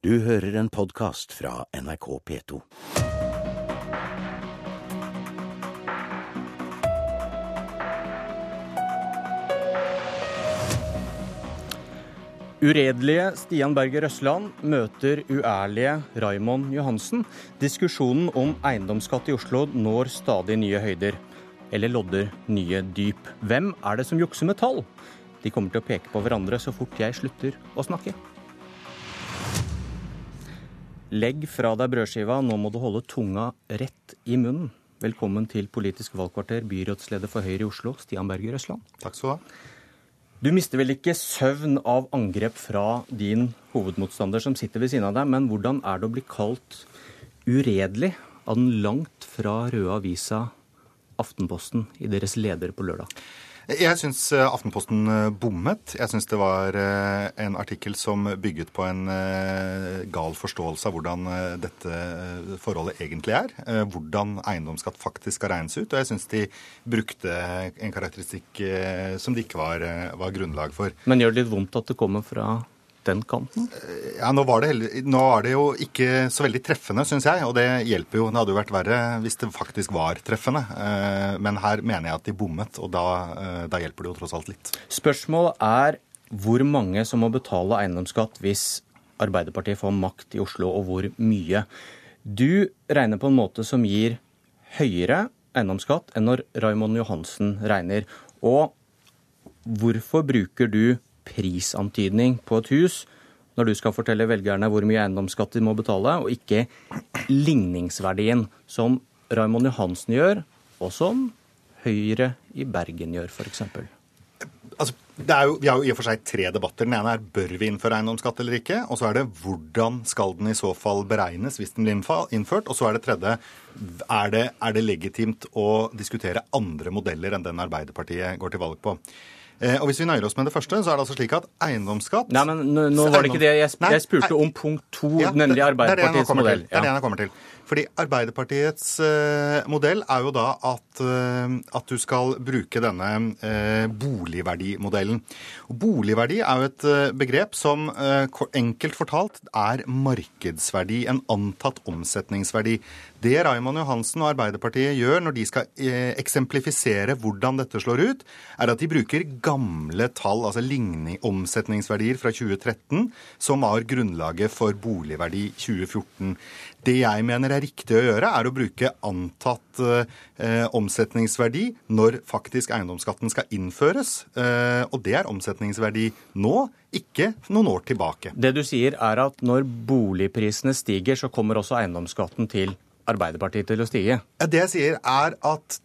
Du hører en podkast fra NRK P2. Uredelige Stian Berger Røsland møter uærlige Raymond Johansen. Diskusjonen om eiendomsskatt i Oslo når stadig nye høyder. Eller lodder nye dyp. Hvem er det som jukser med tall? De kommer til å peke på hverandre så fort jeg slutter å snakke. Legg fra deg brødskiva, nå må du holde tunga rett i munnen. Velkommen til Politisk valgkvarter, byrådsleder for Høyre i Oslo, Stian Berger Røsland. Takk skal du ha. Du mister vel ikke søvn av angrep fra din hovedmotstander som sitter ved siden av deg, men hvordan er det å bli kalt uredelig av den langt fra røde avisa Aftenposten i deres leder på lørdag? Jeg syns Aftenposten bommet. Jeg syns det var en artikkel som bygget på en gal forståelse av hvordan dette forholdet egentlig er. Hvordan eiendomsskatt faktisk skal regnes ut. Og jeg syns de brukte en karakteristikk som det ikke var, var grunnlag for. Men gjør det litt vondt at det kommer fra den kanten? Ja, nå var, det, nå var det jo ikke så veldig treffende, syns jeg. Og det hjelper jo. Det hadde jo vært verre hvis det faktisk var treffende. Men her mener jeg at de bommet, og da, da hjelper det jo tross alt litt. Spørsmålet er hvor mange som må betale eiendomsskatt hvis Arbeiderpartiet får makt i Oslo, og hvor mye. Du regner på en måte som gir høyere eiendomsskatt enn når Raymond Johansen regner. Og hvorfor bruker du prisantydning på et hus når du skal fortelle velgerne hvor mye eiendomsskatt de må betale, og ikke ligningsverdien, som Raymond Johansen gjør, og som Høyre i Bergen gjør, f.eks. Altså, jo, vi har jo i og for seg tre debatter. Den ene er bør vi innføre eiendomsskatt eller ikke. Og så er det hvordan skal den i så fall beregnes hvis den blir innført. Og så er det tredje er det, er det legitimt å diskutere andre modeller enn den Arbeiderpartiet går til valg på. Eh, og Hvis vi nøyer oss med det første, så er det altså slik at eiendomsskatt Nei, men Nå, var det ikke det. Jeg, jeg spurte om punkt to, ja, nemlig Arbeiderpartiets modell. Det er det jeg kommer til. Fordi Arbeiderpartiets uh, modell er jo da at, uh, at, du skal bruke denne uh, boligverdimodellen. Boligverdi er jo et begrep som enkelt fortalt er markedsverdi, en antatt omsetningsverdi. Det Raymond Johansen og Arbeiderpartiet gjør når de skal eksemplifisere hvordan dette slår ut, er at de bruker gamle tall, altså ligning, omsetningsverdier fra 2013, som var grunnlaget for boligverdi 2014. Det jeg mener er riktig å gjøre, er å bruke antatt eh, omsetningsverdi når faktisk eiendomsskatten skal innføres. Eh, og det er omsetningsverdi nå, ikke noen år tilbake. Det du sier er at når boligprisene stiger, så kommer også eiendomsskatten til Arbeiderpartiet til å stige? Det jeg sier er at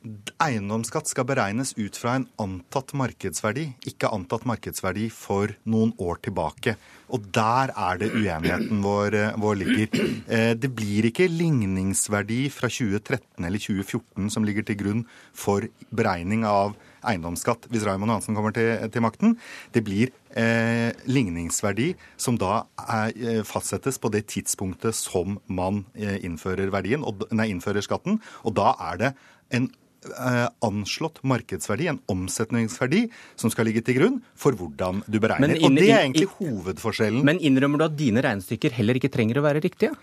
eiendomsskatt skal beregnes ut fra en antatt markedsverdi, ikke antatt markedsverdi for noen år tilbake. Og der er det uenigheten vår, vår ligger. Det blir ikke ligningsverdi fra 2013 eller 2014 som ligger til grunn for beregning av eiendomsskatt hvis Raymond Johansen kommer til, til makten. Det blir eh, ligningsverdi som da er, eh, fastsettes på det tidspunktet som man eh, innfører, verdien, og, nei, innfører skatten. Og da er det en eh, anslått markedsverdi, en omsetningsverdi, som skal ligge til grunn for hvordan du beregner. Inn, og det er egentlig hovedforskjellen. Men innrømmer du at dine regnestykker heller ikke trenger å være riktige?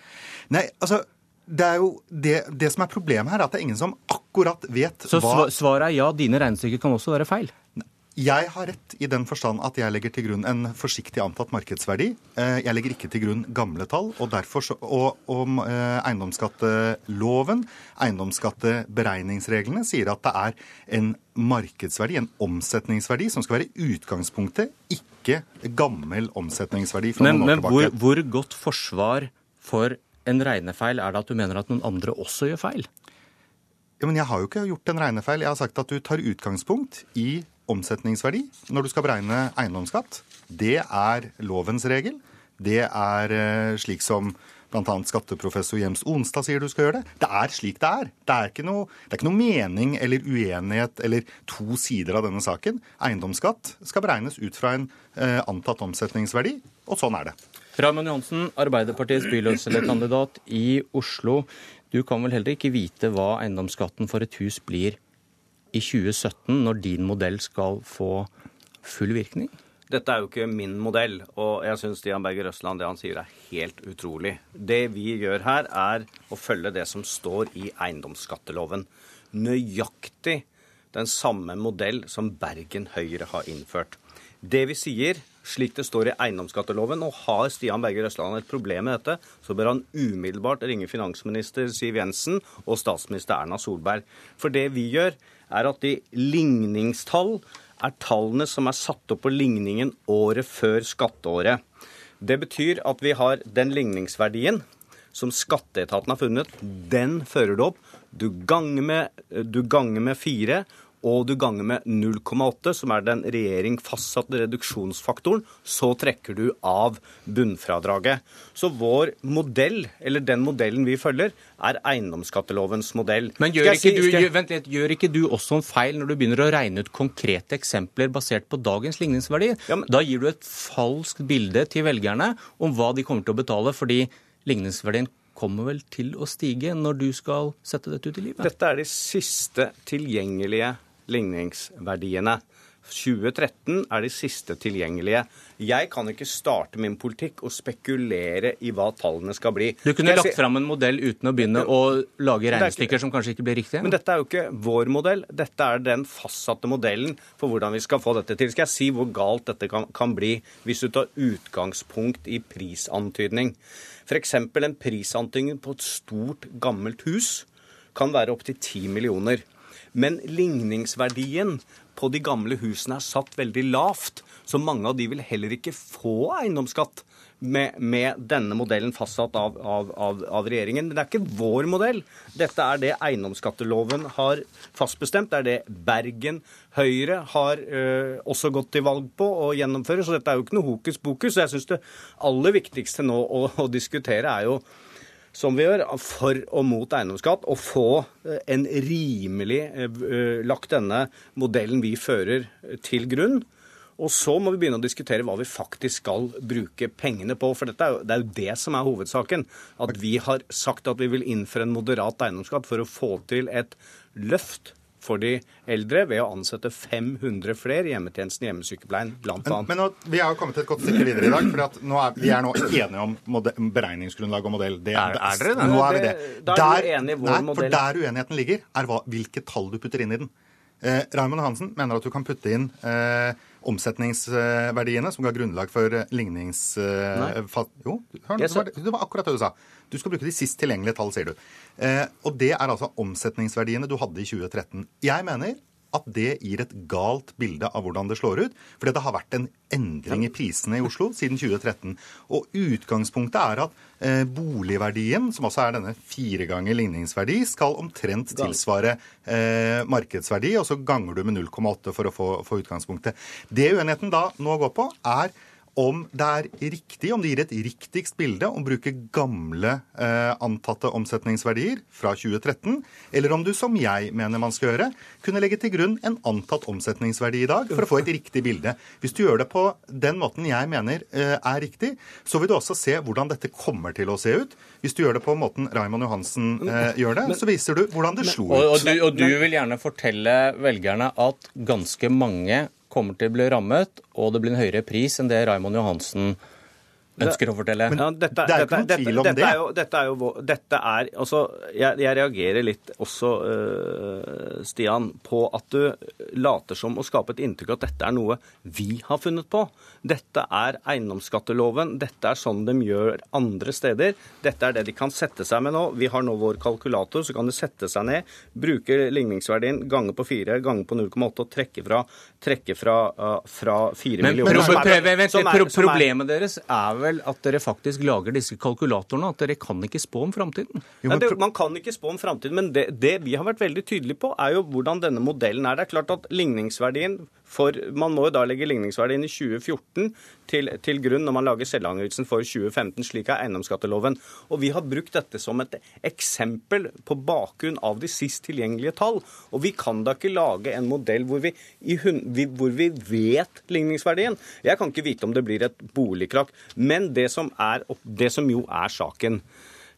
Nei, altså det er jo det, det, som er problemet her, er at det er ingen som akkurat vet Så hva Så svaret er ja, dine regnestykker kan også være feil? Jeg har rett i den forstand at jeg legger til grunn en forsiktig antatt markedsverdi. Eh, jeg legger ikke til grunn gamle tall. Og derfor så, og, og eh, eiendomsskatteloven, eiendomsskatteberegningsreglene, sier at det er en markedsverdi, en omsetningsverdi, som skal være utgangspunktet, ikke gammel omsetningsverdi fra men. Men hvor, hvor godt forsvar for en regnefeil er det at du mener at noen andre også gjør feil? Ja, men Jeg har jo ikke gjort en regnefeil. Jeg har sagt at du tar utgangspunkt i omsetningsverdi når du skal beregne eiendomsskatt. Det er lovens regel. Det er slik som bl.a. skatteprofessor Jems Onstad sier du skal gjøre det. Det er slik det er. Det er, ikke noe, det er ikke noe mening eller uenighet eller to sider av denne saken. Eiendomsskatt skal beregnes ut fra en eh, antatt omsetningsverdi, og sånn er det. Raymond Johansen, Arbeiderpartiets byløselgerkandidat i Oslo. Du kan vel heller ikke vite hva eiendomsskatten for et hus blir i 2017, når din modell skal få full virkning? Dette er jo ikke min modell, og jeg syns Stian Berger Røsland det han sier er helt utrolig. Det vi gjør her, er å følge det som står i eiendomsskatteloven. Nøyaktig den samme modell som Bergen Høyre har innført. Det vi sier, slik det står i eiendomsskatteloven, og har Stian Berger Østland et problem med dette, så bør han umiddelbart ringe finansminister Siv Jensen og statsminister Erna Solberg. For det vi gjør, er at de ligningstall er tallene som er satt opp på ligningen året før skatteåret. Det betyr at vi har den ligningsverdien som skatteetaten har funnet, den fører du opp. Du ganger med, du ganger med fire, og du ganger med 0,8, som er den regjering fastsatte reduksjonsfaktoren, så trekker du av bunnfradraget. Så vår modell, eller den modellen vi følger, er eiendomsskattelovens modell. Men gjør ikke, du, gjør, vent litt, gjør ikke, du, også en feil når du begynner å regne ut konkrete eksempler basert på dagens ligningsverdi? Ja, men... Da gir du et falskt bilde til velgerne om hva de kommer til å betale, fordi ligningsverdien kommer vel til å stige når du skal sette dette ut i livet? Dette er de siste tilgjengelige ligningsverdiene. 2013 er de siste tilgjengelige. Jeg kan ikke starte min politikk og spekulere i hva tallene skal bli. Du kunne lagt fram en modell uten å begynne å lage regnestykker som kanskje ikke blir riktige? Men dette er jo ikke vår modell. Dette er den fastsatte modellen for hvordan vi skal få dette til. Skal jeg si hvor galt dette kan, kan bli hvis du tar utgangspunkt i prisantydning? F.eks. en prisantydning på et stort, gammelt hus kan være opptil 10 millioner. Men ligningsverdien på de gamle husene er satt veldig lavt, så mange av de vil heller ikke få eiendomsskatt. Med, med, denne modellen fastsatt av, av, av, av, regjeringen. Men det er ikke vår modell. Dette er det eiendomsskatteloven har fastbestemt. Det er det Bergen Høyre har øh, også gått til valg på å gjennomføre. Så dette er jo ikke noe hokus pokus. Jeg syns det aller viktigste nå å, å diskutere er jo som vi gjør, for og mot eiendomsskatt, og få eh, en rimelig eh, eh, lagt denne modellen vi fører, til grunn. Og så må vi begynne å diskutere hva vi faktisk skal bruke pengene på. For er jo, det er jo det som er hovedsaken. At vi har sagt at vi vil innføre en moderat eiendomsskatt for å få til et løft for de eldre ved å ansette 500 flere i hjemmetjenesten, hjemmesykepleien bl.a. Men, men nå, vi har kommet et godt stykke videre i dag. for er, Vi er nå enige om beregningsgrunnlag og modell. Det, er, er dere det? Nå er vi det. Da er der, enige i vår nei, modell. For der uenigheten ligger, er hva, hvilke tall du putter inn i den. Eh, Raymond Hansen mener at du kan putte inn eh, omsetningsverdiene som ga grunnlag for lignings... Nei. jo, hør, det, var, det var akkurat det du sa. Du skal bruke de sist tilgjengelige tall, sier du. Eh, og det er altså omsetningsverdiene du hadde i 2013. Jeg mener at det gir et galt bilde av hvordan det slår ut. Fordi det har vært en endring i prisene i Oslo siden 2013. Og utgangspunktet er at eh, boligverdien, som også er denne fire ganger ligningsverdi, skal omtrent tilsvare eh, markedsverdi, og så ganger du med 0,8 for å få, få utgangspunktet. Det uenigheten da nå går på, er om det er riktig, om det gir et riktigst bilde å bruke gamle eh, antatte omsetningsverdier fra 2013, eller om du, som jeg mener man skal gjøre, kunne legge til grunn en antatt omsetningsverdi i dag for å få et riktig bilde. Hvis du gjør det på den måten jeg mener eh, er riktig, så vil du også se hvordan dette kommer til å se ut. Hvis du gjør det på måten Raymond Johansen eh, gjør det, så viser du hvordan det slo ut. Og, og, du, og du vil gjerne fortelle velgerne at ganske mange kommer til å bli rammet, og det blir en høyere pris enn det Raymond Johansen ønsker å fortelle. Men ja, dette, det er ikke noen tvil om dette, det. Er jo, dette er jo dette er, altså, jeg, jeg, reagerer litt også, uh, Stian, på at du later som å skape et inntrykk at dette er noe vi har funnet på. Dette er eiendomsskatteloven. Dette er sånn de gjør andre steder. Dette er det de kan sette seg med nå. Vi har nå vår kalkulator, så kan de sette seg ned, bruke ligningsverdien, gange på fire, gange på 0,8 og trekke fra, trekke fra, uh, fra 4 Men, millioner. Men pro pro pro problemet deres er vel at dere faktisk lager disse kalkulatorene, at dere kan ikke spå om framtiden? Ja, man kan ikke spå om framtiden, men det, det, vi har vært veldig tydelige på, er jo hvordan denne modellen er. Det er klart at ligningsverdien for Man må jo da legge ligningsverdien i 2014 til, til grunn når man lager selvangivelsen for 2015. Slik er eiendomsskatteloven. Og vi har brukt dette som et eksempel på bakgrunn av de sist tilgjengelige tall. Og vi kan da ikke lage en modell hvor vi, hvor vi vet ligningsverdien. Jeg kan ikke vite om det blir et boligkrakk. Men det som, er, det som jo er saken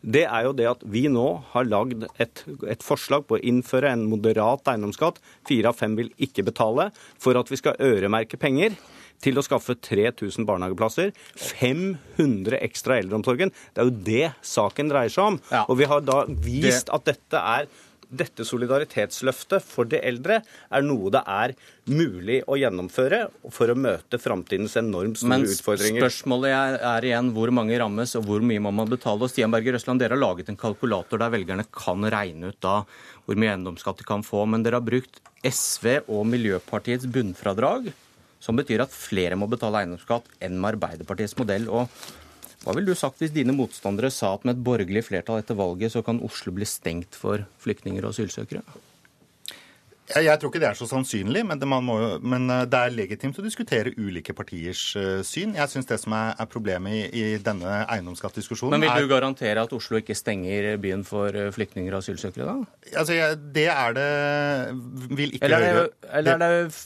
det er jo det at vi nå har lagd et, et, forslag på å innføre en moderat eiendomsskatt. Fire av fem vil ikke betale for at vi skal øremerke penger til å skaffe 3000 barnehageplasser. 500 ekstra i eldreomsorgen. Det er jo det saken dreier seg om. Ja. Og vi har da vist at dette er dette solidaritetsløftet for de eldre er noe det er mulig å gjennomføre for å møte framtidens enormt store Men utfordringer. spørsmålet er, er igjen hvor mange rammes, og hvor mye må man betale. Og Stian Berger Røsland, dere har laget en kalkulator der velgerne kan regne ut da hvor mye eiendomsskatt de kan få. Men dere har brukt SV og Miljøpartiets bunnfradrag, som betyr at flere må betale eiendomsskatt enn med Arbeiderpartiets modell. og hva ville du sagt hvis dine motstandere sa at med et borgerlig flertall etter valget, så kan Oslo bli stengt for flyktninger og asylsøkere? Jeg, tror ikke det er så sannsynlig, men det, man må, men eh, det er legitimt å diskutere ulike partiers eh, syn. Jeg syns det som er, er problemet i, i denne eiendomsskattdiskusjonen Men vil er du garantere at Oslo ikke stenger byen for eh, flyktninger og asylsøkere, da? altså, jeg, Det er det Vil ikke Eller er det, eller er det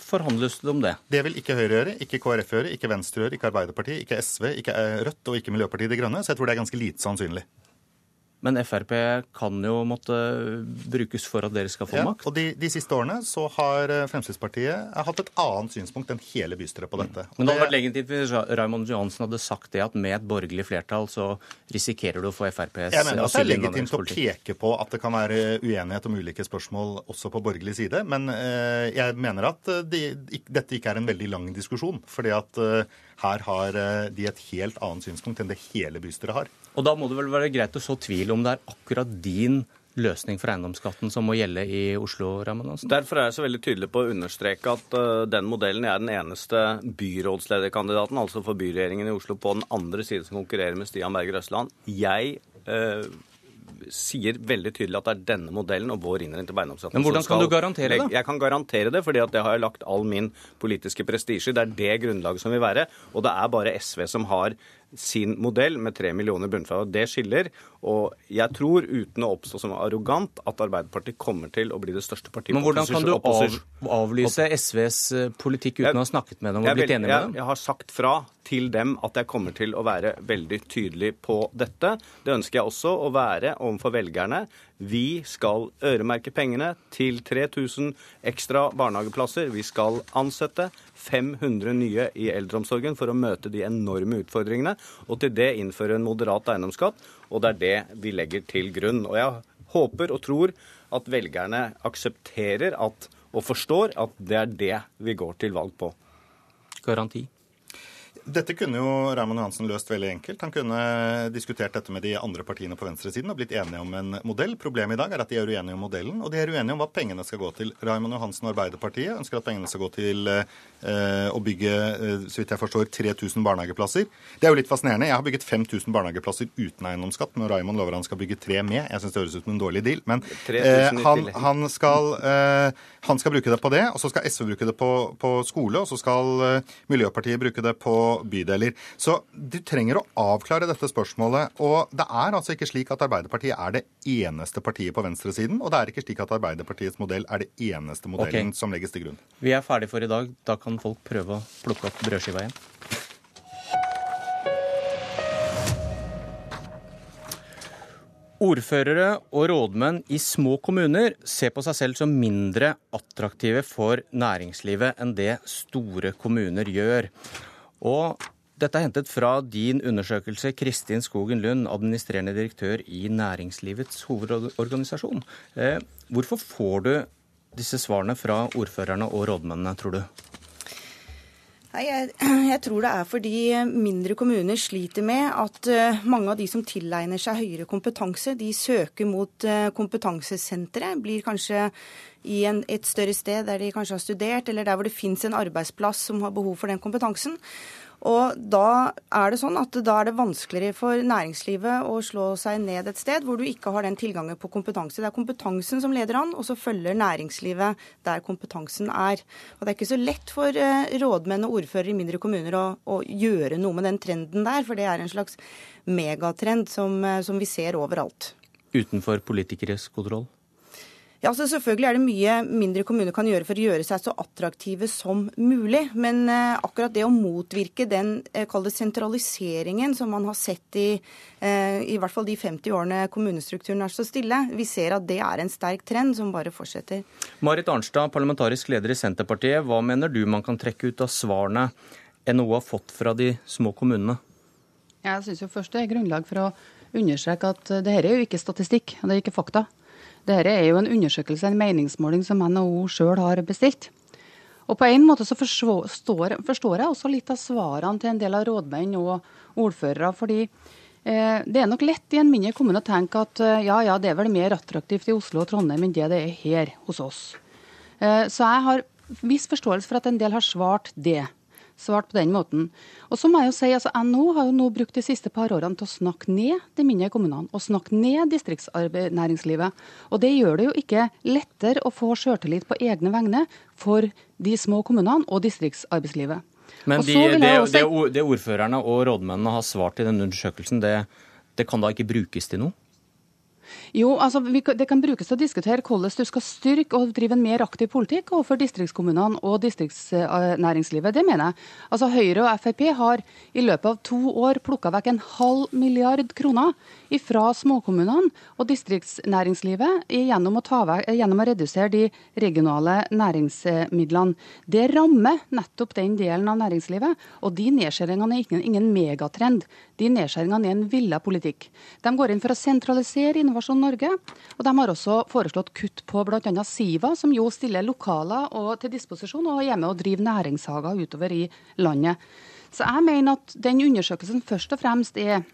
Forhandles det om det? Det vil ikke Høyre gjøre, ikke KrF gjøre, ikke Venstre gjøre, ikke Arbeiderpartiet, ikke SV, ikke eh, Rødt og ikke Miljøpartiet De Grønne. Så jeg tror det er ganske lite sannsynlig. Men Frp kan jo måtte brukes for at dere skal få Ja, makt. og de, de siste årene så har eh, Fremskrittspartiet hatt et annet synspunkt enn hele bystyret på dette. Mm. Men det hadde vært legitimt hvis Ra- Raymond Johansen hadde sagt det, at med et borgerlig flertall så risikerer du å få FrPs Jeg mener også det er legitimt å peke på at det kan være uenighet om ulike spørsmål også på borgerlig side, men eh, jeg mener at eh, de, dette ikke er en veldig lang diskusjon. fordi at eh, her har eh, de et helt annet synspunkt enn det hele bystyret har. Og da må det vel være greit å så tvil om det er akkurat din løsning for eiendomsskatten som må gjelde i Oslo, Johansen? Derfor er jeg så veldig tydelig på å understreke at uh, den modellen er den eneste byrådslederkandidaten, altså for byregjeringen i Oslo, på den andre siden som konkurrerer med Stian Berger Østland. Jeg eh, sier veldig tydelig at det er denne modellen og vår innretning til eiendomsskatten Men hvordan kan du garantere det? Jeg kan garantere det, fordi at det har jeg lagt all min politiske prestisje i. Det er det grunnlaget som vil være. Og det er bare SV som har sin modell med tre millioner bunnfradrag. Det skiller. Og jeg tror, uten å oppstå som arrogant, at Arbeiderpartiet kommer til å bli det største partiet Men hvordan kan du av, avlyse SVs eh, politikk uten Jeg- å ha snakket med dem og blitt enig med dem? jeg har sagt fra til dem at jeg kommer til å være veldig tydelig på dette. Det ønsker jeg også å være overfor velgerne. Vi skal øremerke pengene til 3000 ekstra barnehageplasser. Vi skal ansette 500 nye i eldreomsorgen for å møte de enorme utfordringene. Og til det innføre en moderat eiendomsskatt. Og det er det vi legger til grunn. Og jeg håper og tror at velgerne aksepterer at, og forstår at det er det vi går til valg på. Garanti. Dette kunne jo Raymond Johansen løst veldig enkelt. Han kunne diskutert dette med de andre partiene på venstresiden og blitt enige om en modell. Problemet i dag er at de er uenige om modellen, og de er uenige om hva pengene skal gå til. Raymond Johansen og Arbeiderpartiet ønsker at pengene skal gå til eh, å bygge, eh, så vidt jeg forstår, 3000 barnehageplasser. Det er jo litt fascinerende. Jeg har bygget 5000 barnehageplasser uten eiendomsskatt, men Raymond lover han skal bygge tre med. Jeg syns det høres ut som en dårlig deal. Men eh, han, han, skal, eh, han skal bruke det på det, og så skal SV bruke det på, på skole, og så skal eh, Miljøpartiet bruke det på bydeler. Så du trenger å avklare dette spørsmålet. Og det er altså ikke slik at Arbeiderpartiet er det eneste partiet på venstresiden, og det er ikke slik at Arbeiderpartiets modell er det eneste modellen okay. som legges til grunn. Vi er ferdig for i dag. Da kan folk prøve å plukke opp brødskiva igjen. Ordførere og rådmenn i små kommuner ser på seg selv som mindre attraktive for næringslivet enn det store kommuner gjør. Og dette er hentet fra din undersøkelse, Kristin Skogen Lund, administrerende direktør i Næringslivets hovedorganisasjon. Eh, Hvorfor får du disse svarene fra ordførerne og rådmennene, tror du? Nei, jeg, jeg tror det er fordi mindre kommuner sliter med at eh, mange av de som tilegner seg høyere kompetanse, de søker mot eh, kompetansesentre. Blir kanskje i en, et større sted der de kanskje har studert, eller der hvor det fins en arbeidsplass som har behov for den kompetansen. Og da er det sånn at da er det vanskeligere for næringslivet å slå seg ned et sted hvor du ikke har den tilgangen på kompetanse. Det er kompetansen som leder an, og så følger næringslivet der kompetansen er. Og det er ikke så lett for eh, rådmenn og ordførere i mindre kommuner å, å gjøre noe med den trenden der, for det er en slags megatrend som, eh, som vi ser overalt. Utenfor politikeres kontroll? Ja, så Selvfølgelig er det mye mindre kommuner kan gjøre for å gjøre seg så attraktive som mulig. Men eh, akkurat det å motvirke den eh, sentraliseringen som man har sett i eh, i hvert fall de 50 årene kommunestrukturen er så stille, vi ser at det er en sterk trend som bare fortsetter. Marit Arnstad, parlamentarisk leder i Senterpartiet. Hva mener du man kan trekke ut av svarene NHO har fått fra de små kommunene? Jeg syns først det er grunnlag for å understreke at dette er jo ikke statistikk, og det er ikke fakta. Dette er jo en undersøkelse, en meningsmåling som NHO sjøl har bestilt. Og På en måte så forstår, forstår, jeg også litt av svarene til en del av rådmenn og ordførere. fordi eh, det er nok lett i en mindre kommune å tenke at eh, ja, ja, det er vel mer attraktivt i Oslo og Trondheim enn det det er her hos oss. Eh, så jeg har viss forståelse for at en del har svart det svart på den måten. Og så må jeg jo si, altså NHO har jo nå brukt de siste par årene til å snakke ned de mindre kommunene og snakke ned distriktsnæringslivet. Og det gjør det jo ikke lettere å få sjøltillit på egne vegne for de små kommunene og distriktsarbeidslivet. Men de, det, det, det, ordførerne og rådmennene har svart i denne undersøkelsen, det, det kan da ikke brukes til noe? Jo, altså Det kan brukes til å diskutere hvordan du skal styrke og drive en mer aktiv politikk overfor distriktskommunene og distriktsnæringslivet. Det mener jeg. Altså Høyre og Frp har i løpet av to år plukka vekk en halv milliard kroner fra småkommunene og distriktsnæringslivet gjennom å, vekk, gjennom å, redusere de regionale næringsmidlene. Det rammer nettopp den delen av næringslivet, og de nedskjæringene er ingen, ingen megatrend. De nedskjæringene er en villa politikk. De går inn for å sentralisere Innovasjon Norge, og de har også foreslått kutt på bl.a. Siva, som jo stiller lokaler til disposisjon og er med og driver næringshager utover i landet. Så jeg mener at den undersøkelsen først og fremst er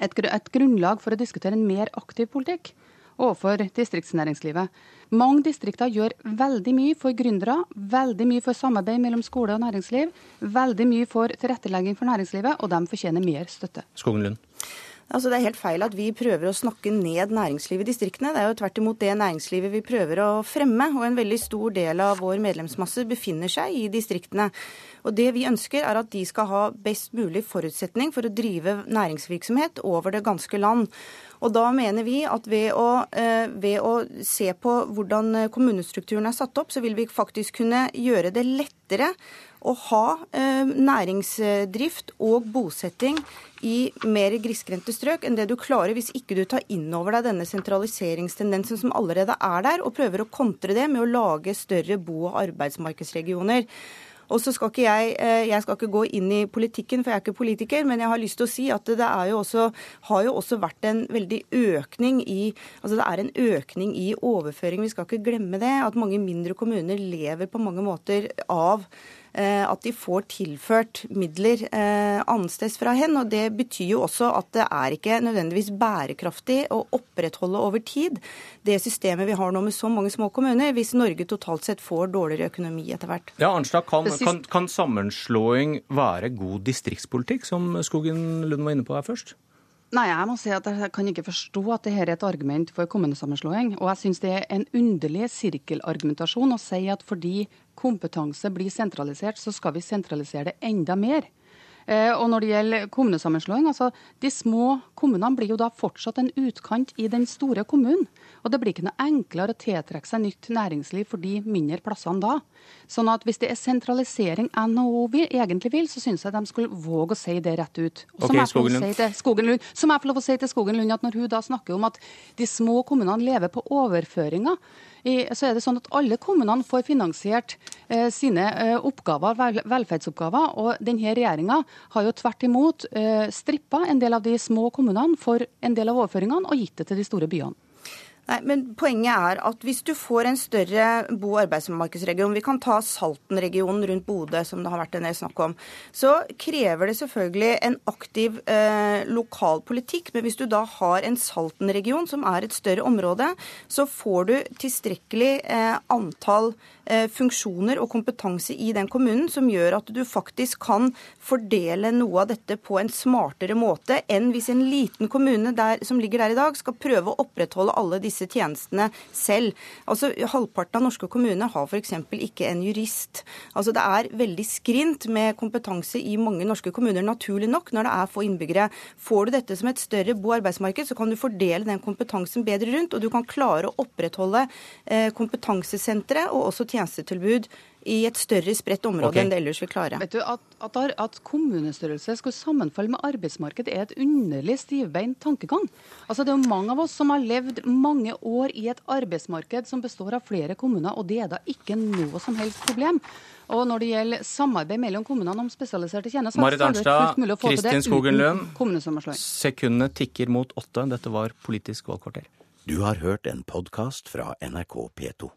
et, et grunnlag for å diskutere en mer aktiv politikk overfor distriktsnæringslivet. Mange distrikter gjør veldig mye for gründere, veldig mye for samarbeid mellom skole og næringsliv, veldig mye for tilrettelegging for næringslivet, og de fortjener mer støtte. Skogen Lund. Altså Det er helt feil at vi prøver å snakke ned næringslivet i distriktene. Det er jo tvert imot det næringslivet vi prøver å fremme. Og en veldig stor del av vår medlemsmasse befinner seg i distriktene. Og det vi ønsker er at de skal ha best mulig forutsetning for å drive næringsvirksomhet over det ganske land. Og da mener vi at ved å, eh, ved å, se på hvordan kommunestrukturen er satt opp, så vil vi faktisk kunne gjøre det lettere å ha eh, næringsdrift og bosetting i mer grisgrendte strøk enn det du klarer hvis ikke du tar inn over deg denne sentraliseringstendensen som allerede er der, og prøver å kontre det med å lage større bo- og arbeidsmarkedsregioner. Og så skal ikke jeg, eh, jeg skal ikke gå inn i politikken, for jeg er ikke politiker, men jeg har lyst til å si at det jo også, har jo også vært en veldig økning i altså det er en økning i overføring. Vi skal ikke glemme det. At mange mindre kommuner lever på mange måter av at de får tilført midler eh, annensteds fra hen. og Det betyr jo også at det er ikke nødvendigvis bærekraftig å opprettholde over tid det systemet vi har nå med så mange små kommuner, hvis Norge totalt sett får dårligere økonomi etter hvert. Ja, Arnstad, kan, kan, kan sammenslåing være god distriktspolitikk, som Skogen Lund var inne på her først? Nei, jeg må si at jeg kan ikke forstå at dette er et argument for kommunesammenslåing. Og jeg syns det er en underlig sirkelargumentasjon å si at fordi kompetanse blir sentralisert, så skal vi sentralisere det enda mer. Eh, og når det gjelder kommunesammenslåing, altså de små kommunene blir jo da fortsatt en utkant i den store kommunen. Og det blir ikke noe enklere å tiltrekke seg nytt næringsliv for de mindre plassene da. Sånn at hvis det er sentralisering NHO vil, egentlig vil, så syns jeg de skulle våge å si det rett ut. Og okay, som, jeg får lov å si til Skogen Lund at når hun da snakker om at de små kommunene lever på overføringer, så er det sånn at alle kommunene får finansiert eh, sine eh, oppgaver, velferdsoppgaver. Og denne regjeringa har jo tvert imot eh, strippa en del av de små kommunene for en del av overføringene og gitt det til de store byene. Nei, men Poenget er at hvis du får en større bo- og arbeidsmarkedsregion, vi kan ta Salten-regionen rundt Bodø, som det har vært en del snakk om, så krever det selvfølgelig en aktiv eh, lokal politikk. Men hvis du da har en Salten-region, som er et større område, så får du tilstrekkelig eh, antall eh, funksjoner og kompetanse i den kommunen som gjør at du faktisk kan fordele noe av dette på en smartere måte enn hvis en liten kommune der, som ligger der i dag, skal prøve å opprettholde alle disse disse tjenestene selv. Altså, Halvparten av norske kommuner har f.eks. ikke en jurist. Altså, Det er veldig skrint med kompetanse i mange norske kommuner, naturlig nok, når det er få innbyggere. Får du dette som et større bo- og arbeidsmarked, så kan du fordele den kompetansen bedre rundt, og du kan klare å opprettholde eh, kompetansesentre og også tjenestetilbud i et større spredt område okay. enn det ellers vil klare. Vet du, at, at, at kommunestørrelse skulle sammenfalle med arbeidsmarked, er et underlig stivbeint tankegang. Altså, Det er jo mange av oss som har levd mange år i et arbeidsmarked som består av flere kommuner, og det er da ikke noe som helst problem. Og når det gjelder samarbeid mellom kommunene om spesialiserte tjenester, Marit så er det Arnstad, Kristin Skogen Lund. Sekundene tikker mot åtte. Dette var Politisk valgkvarter. Du har hørt en podkast fra NRK P2.